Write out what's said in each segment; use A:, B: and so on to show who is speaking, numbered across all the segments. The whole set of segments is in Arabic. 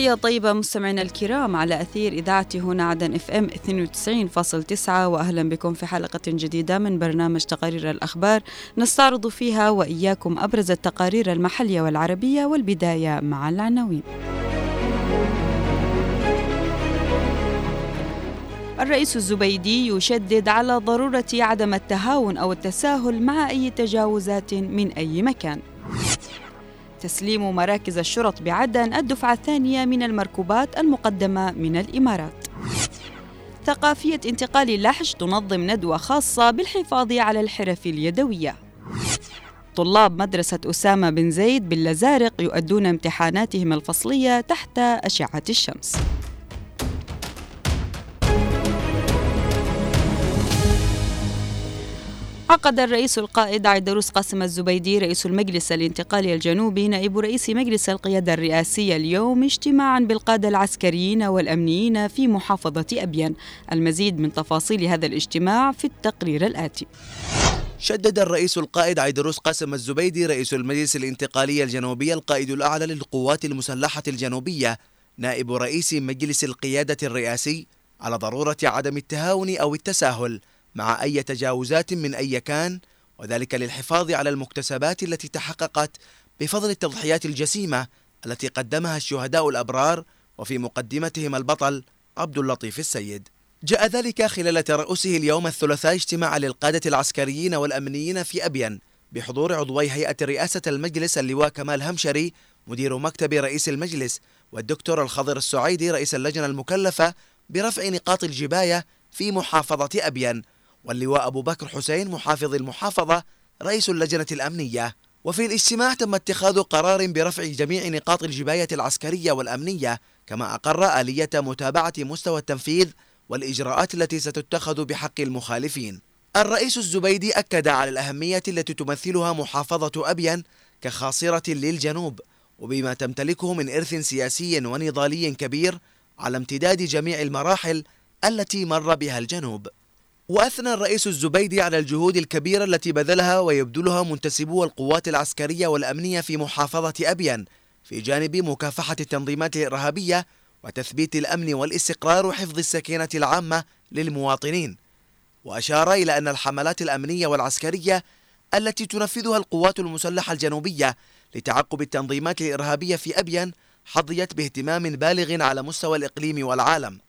A: تحية طيبة مستمعينا الكرام على أثير إذاعة هنا عدن إف إم 92.9 وأهلا بكم في حلقة جديدة من برنامج تقارير الأخبار نستعرض فيها وإياكم أبرز التقارير المحلية والعربية والبداية مع العناوين. الرئيس الزبيدي يشدد على ضرورة عدم التهاون أو التساهل مع أي تجاوزات من أي مكان. تسليم مراكز الشرط بعدن الدفعة الثانية من المركوبات المقدمة من الإمارات. ثقافية انتقال اللحج تنظم ندوة خاصة بالحفاظ على الحرف اليدوية. طلاب مدرسة أسامة بن زيد باللزارق يؤدون امتحاناتهم الفصلية تحت أشعة الشمس. عقد الرئيس القائد عيدروس قاسم الزبيدي رئيس المجلس الانتقالي الجنوبي نائب رئيس مجلس القيادة الرئاسية اليوم اجتماعا بالقادة العسكريين والأمنيين في محافظة أبين المزيد من تفاصيل هذا الاجتماع في التقرير الآتي.
B: شدد الرئيس القائد عيدروس قاسم الزبيدي رئيس المجلس الانتقالي الجنوبي القائد الأعلى للقوات المسلحة الجنوبية نائب رئيس مجلس القيادة الرئاسي على ضرورة عدم التهاون أو التساهل. مع أي تجاوزات من أي كان وذلك للحفاظ على المكتسبات التي تحققت بفضل التضحيات الجسيمة التي قدمها الشهداء الأبرار وفي مقدمتهم البطل عبد اللطيف السيد. جاء ذلك خلال ترأسه اليوم الثلاثاء اجتماع للقادة العسكريين والأمنيين في أبين بحضور عضوي هيئة رئاسة المجلس اللواء كمال همشري مدير مكتب رئيس المجلس والدكتور الخضر السعيدي رئيس اللجنة المكلفة برفع نقاط الجباية في محافظة أبين. واللواء أبو بكر حسين محافظ المحافظة رئيس اللجنة الأمنية. وفي الاجتماع تم اتخاذ قرار برفع جميع نقاط الجباية العسكرية والأمنية كما أقر آلية متابعة مستوى التنفيذ والإجراءات التي ستتخذ بحق المخالفين. الرئيس الزبيدي أكد على الأهمية التي تمثلها محافظة أبين كخاصرة للجنوب وبما تمتلكه من إرث سياسي ونضالي كبير على امتداد جميع المراحل التي مر بها الجنوب. وأثنى الرئيس الزبيدي على الجهود الكبيرة التي بذلها ويبذلها منتسبو القوات العسكرية والأمنية في محافظة أبين في جانب مكافحة التنظيمات الإرهابية وتثبيت الأمن والاستقرار وحفظ السكينة العامة للمواطنين. وأشار إلى أن الحملات الأمنية والعسكرية التي تنفذها القوات المسلحة الجنوبية لتعقب التنظيمات الإرهابية في أبين حظيت باهتمام بالغ على مستوى الإقليم والعالم.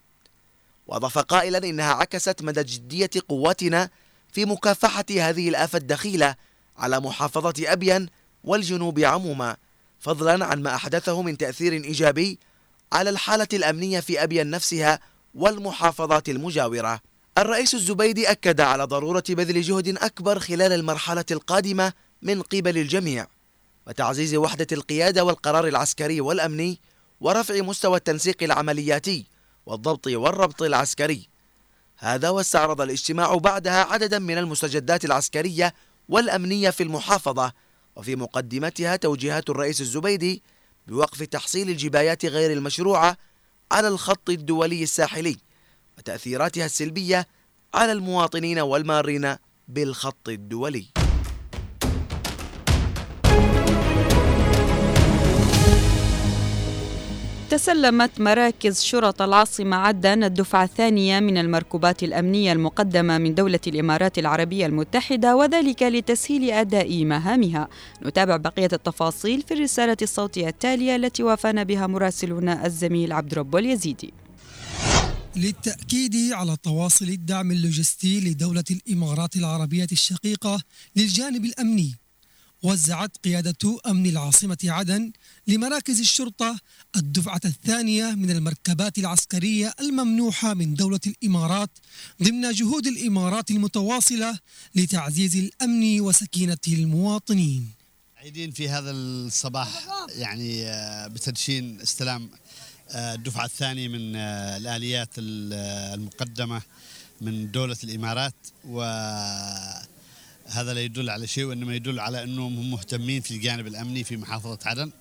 B: وأضاف قائلا إنها عكست مدى جدية قواتنا في مكافحة هذه الآفة الدخيلة على محافظة أبين والجنوب عموما فضلا عن ما أحدثه من تأثير إيجابي على الحالة الأمنية في أبين نفسها والمحافظات المجاورة. الرئيس الزبيدي أكد على ضرورة بذل جهد أكبر خلال المرحلة القادمة من قبل الجميع وتعزيز وحدة القيادة والقرار العسكري والأمني ورفع مستوى التنسيق العملياتي والضبط والربط العسكري. هذا واستعرض الاجتماع بعدها عددا من المستجدات العسكرية والأمنية في المحافظة وفي مقدمتها توجيهات الرئيس الزبيدي بوقف تحصيل الجبايات غير المشروعة على الخط الدولي الساحلي وتأثيراتها السلبية على المواطنين والمارين بالخط الدولي.
A: تسلمت مراكز شرط العاصمة عدن الدفعة الثانية من المركوبات الأمنية المقدمة من دولة الإمارات العربية المتحدة وذلك لتسهيل أداء مهامها. نتابع بقية التفاصيل في الرسالة الصوتية التالية التي وافانا بها مراسلنا الزميل عبد رب اليزيدي.
C: للتأكيد على تواصل الدعم اللوجستي لدولة الإمارات العربية الشقيقة للجانب الأمني وزعت قيادة أمن العاصمة عدن لمراكز الشرطة الدفعة الثانية من المركبات العسكرية الممنوحة من دولة الإمارات ضمن جهود الإمارات المتواصلة لتعزيز الأمن وسكينة المواطنين.
D: عيدين في هذا الصباح يعني آه، بتدشين استلام آه، الدفعة الثانية من آه، الآليات المقدمة من دولة الإمارات و هذا لا يدل على شيء وإنما يدل على أنهم مهتمين في الجانب الأمني في محافظة عدن.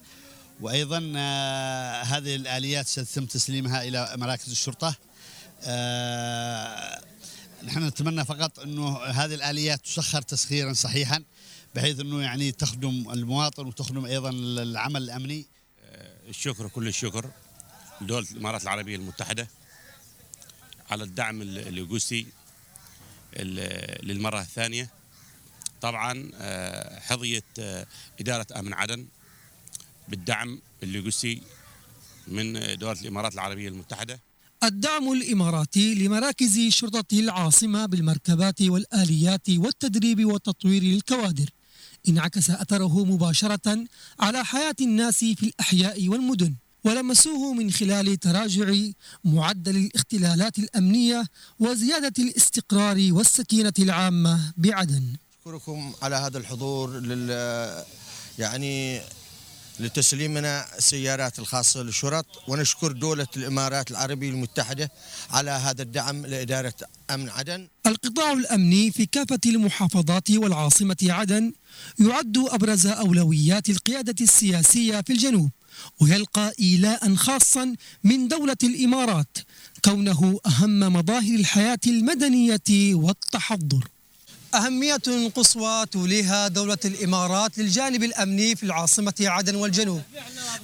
D: وأيضا آه هذه الآليات سيتم تسليمها إلى مراكز الشرطة. آه نحن نتمنى فقط أنه هذه الآليات تسخر تسخيرا صحيحا بحيث أنه يعني تخدم المواطن وتخدم أيضا العمل الأمني.
E: آه، الشكر كل الشكر دولة الإمارات العربية المتحدة على الدعم اللوجستي للمرة الثانية. طبعا آه، حظية آه، إدارة أمن عدن بالدعم اللوجستي من دولة الإمارات العربية المتحدة.
C: الدعم الإماراتي لمراكز شرطة العاصمة بالمركبات والآليات والتدريب والتطوير للكوادر. انعكس أثره مباشرة على حياة الناس في الأحياء والمدن ولمسوه من خلال تراجع معدل الاختلالات الأمنية وزيادة الاستقرار والسكينة العامة بعدن.
F: أشكركم على هذا الحضور لل يعني لتسليمنا السيارات الخاصة للشرط ونشكر دولة الإمارات العربية المتحدة على هذا الدعم لإدارة أمن عدن.
C: القطاع الأمني في كافة المحافظات والعاصمة عدن يعد أبرز أولويات القيادة السياسية في الجنوب ويلقى إيلاء خاصا من دولة الإمارات كونه أهم مظاهر الحياة المدنية والتحضر. أهمية قصوى توليها دولة الإمارات للجانب الأمني في العاصمة عدن والجنوب.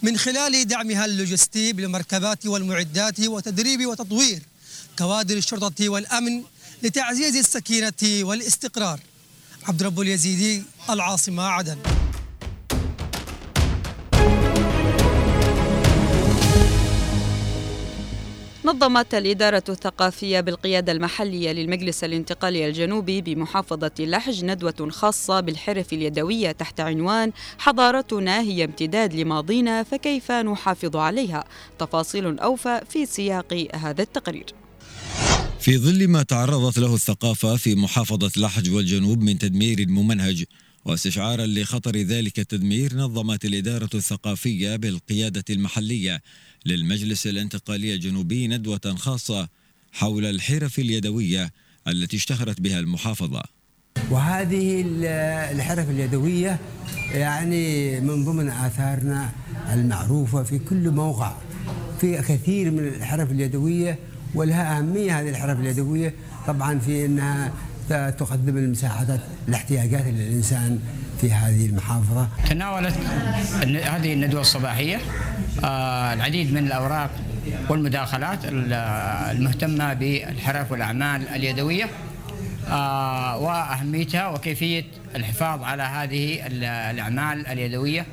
C: من خلال دعمها اللوجستي بالمركبات والمعدات وتدريب وتطوير كوادر الشرطة والأمن لتعزيز السكينة والاستقرار. عبد رب اليزيدي العاصمة عدن.
A: نظمت الإدارة الثقافية بالقيادة المحلية للمجلس الانتقالي الجنوبي بمحافظة لحج ندوة خاصة بالحرف اليدوية تحت عنوان حضارتنا هي امتداد لماضينا فكيف نحافظ عليها؟ تفاصيل أوفى في سياق هذا التقرير.
G: في ظل ما تعرضت له الثقافة في محافظة لحج والجنوب من تدمير ممنهج واستشعارا لخطر ذلك التدمير نظمت الإدارة الثقافية بالقيادة المحلية للمجلس الانتقالي الجنوبي ندوة خاصة حول الحرف اليدوية التي اشتهرت بها المحافظة.
H: وهذه الحرف اليدوية يعني من ضمن آثارنا المعروفة في كل موقع. في كثير من الحرف اليدوية ولها أهمية هذه الحرف اليدوية. طبعا في أنها تقدم المساعدات الاحتياجات للإنسان في هذه المحافظة.
I: تناولت هذه الندوة الصباحية. آه، العديد من الأوراق والمداخلات المهتمة بالحرف والأعمال اليدوية. آه، وأهميتها وكيفية الحفاظ على هذه الأعمال اليدوية.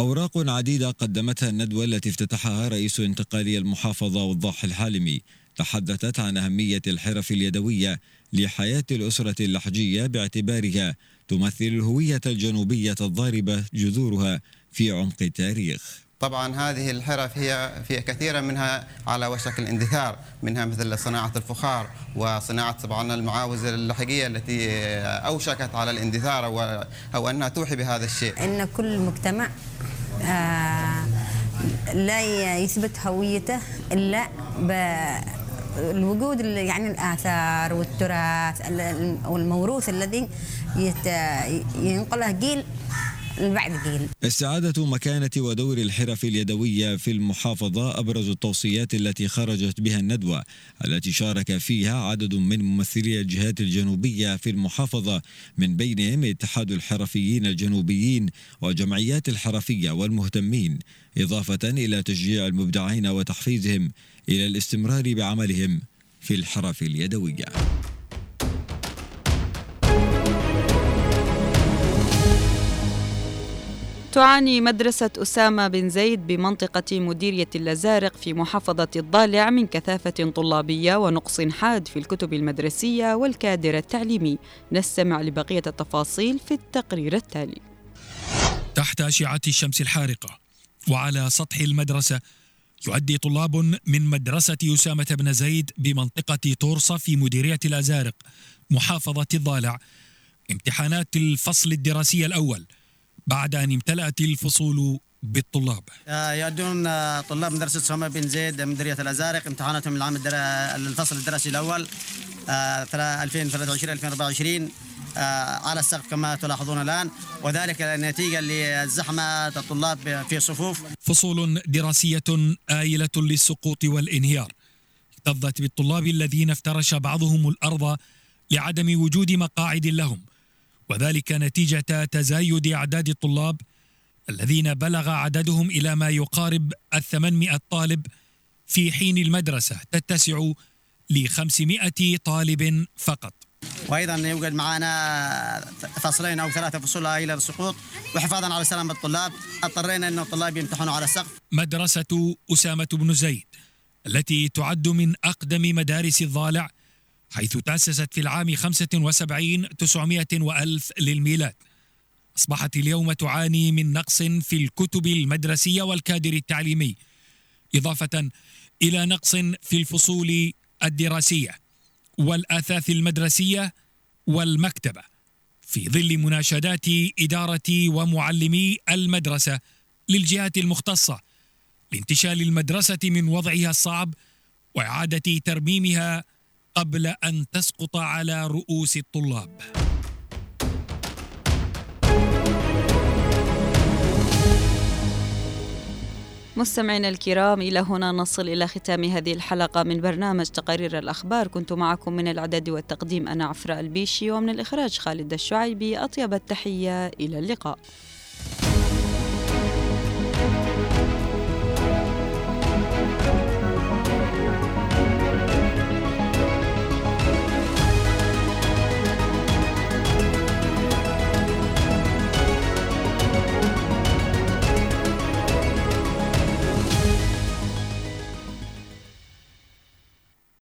G: أوراق عديدة قدمتها الندوة التي افتتحها رئيس انتقالية المحافظة وضاح الحالمي. تحدثت عن أهمية الحرف اليدوية لحياة الأسرة اللحجية باعتبارها تمثل الهوية الجنوبية الضاربة جذورها في عمق التاريخ.
J: طبعا هذه الحرف هي في كثيرا منها على وشك الاندثار منها مثل صناعة الفخار وصناعة طبعا المعاوز اللحقية التي أوشكت على الاندثار أو أنها توحي بهذا الشيء.
K: إن كل مجتمع آه، لا يثبت هويته إلا الوجود يعني الآثار والتراث والموروث الذي ينقله جيل
G: استعادة مكانة ودور الحرف اليدوية في المحافظة أبرز التوصيات التي خرجت بها الندوة التي شارك فيها عدد من ممثلي الجهات الجنوبية في المحافظة من بينهم اتحاد الحرفيين الجنوبيين وجمعيات الحرفية والمهتمين إضافة إلى تشجيع المبدعين وتحفيزهم إلى الاستمرار بعملهم في الحرف اليدوية.
A: تعاني مدرسة أسامة بن زيد بمنطقة مديرية اللزارق في محافظة الضالع من كثافة طلابية ونقص حاد في الكتب المدرسية والكادر التعليمي. نستمع لبقية التفاصيل في التقرير التالي.
L: تحت أشعة الشمس الحارقة وعلى سطح المدرسة يؤدي طلاب من مدرسة أسامة بن زيد بمنطقة تورصة في مديرية الأزارق محافظة الضالع امتحانات الفصل الدراسي الأول. بعد أن امتلأت الفصول بالطلاب.
M: آه، يؤدون آه، طلاب مدرسة أسامة بن زيد مديرية الأزارق امتحاناتهم العام الفصل الدراسي الأول 2023 آه، 2024 على السقف كما تلاحظون الآن. وذلك نتيجة لزحمة الطلاب في صفوف.
L: فصول دراسية آيلة للسقوط والانهيار. اكتظت بالطلاب الذين افترش بعضهم الأرض لعدم وجود مقاعد لهم. وذلك نتيجة تزايد أعداد الطلاب الذين بلغ عددهم إلى ما يقارب الثمانمائة طالب في حين المدرسة تتسع ل 500 طالب فقط.
M: وأيضا يوجد معنا فصلين أو ثلاثة فصول إلى السقوط. وحفاظا على سلامة الطلاب اضطرينا أن الطلاب يمتحنوا على السقف.
L: مدرسة أسامة بن زيد التي تعد من أقدم مدارس الضالع حيث تأسست في العام 75 900 وألف للميلاد. أصبحت اليوم تعاني من نقص في الكتب المدرسية والكادر التعليمي إضافة إلى نقص في الفصول الدراسية والآثاث المدرسية والمكتبة في ظل مناشدات إدارة ومعلمي المدرسة للجهات المختصة لانتشال المدرسة من وضعها الصعب وإعادة ترميمها قبل أن تسقط على رؤوس الطلاب.
A: مستمعينا الكرام إلى هنا نصل إلى ختام هذه الحلقة من برنامج تقارير الأخبار. كنت معكم من الإعداد والتقديم أنا عفراء البيشي ومن الإخراج خالد الشعيبي. أطيب التحية إلى اللقاء.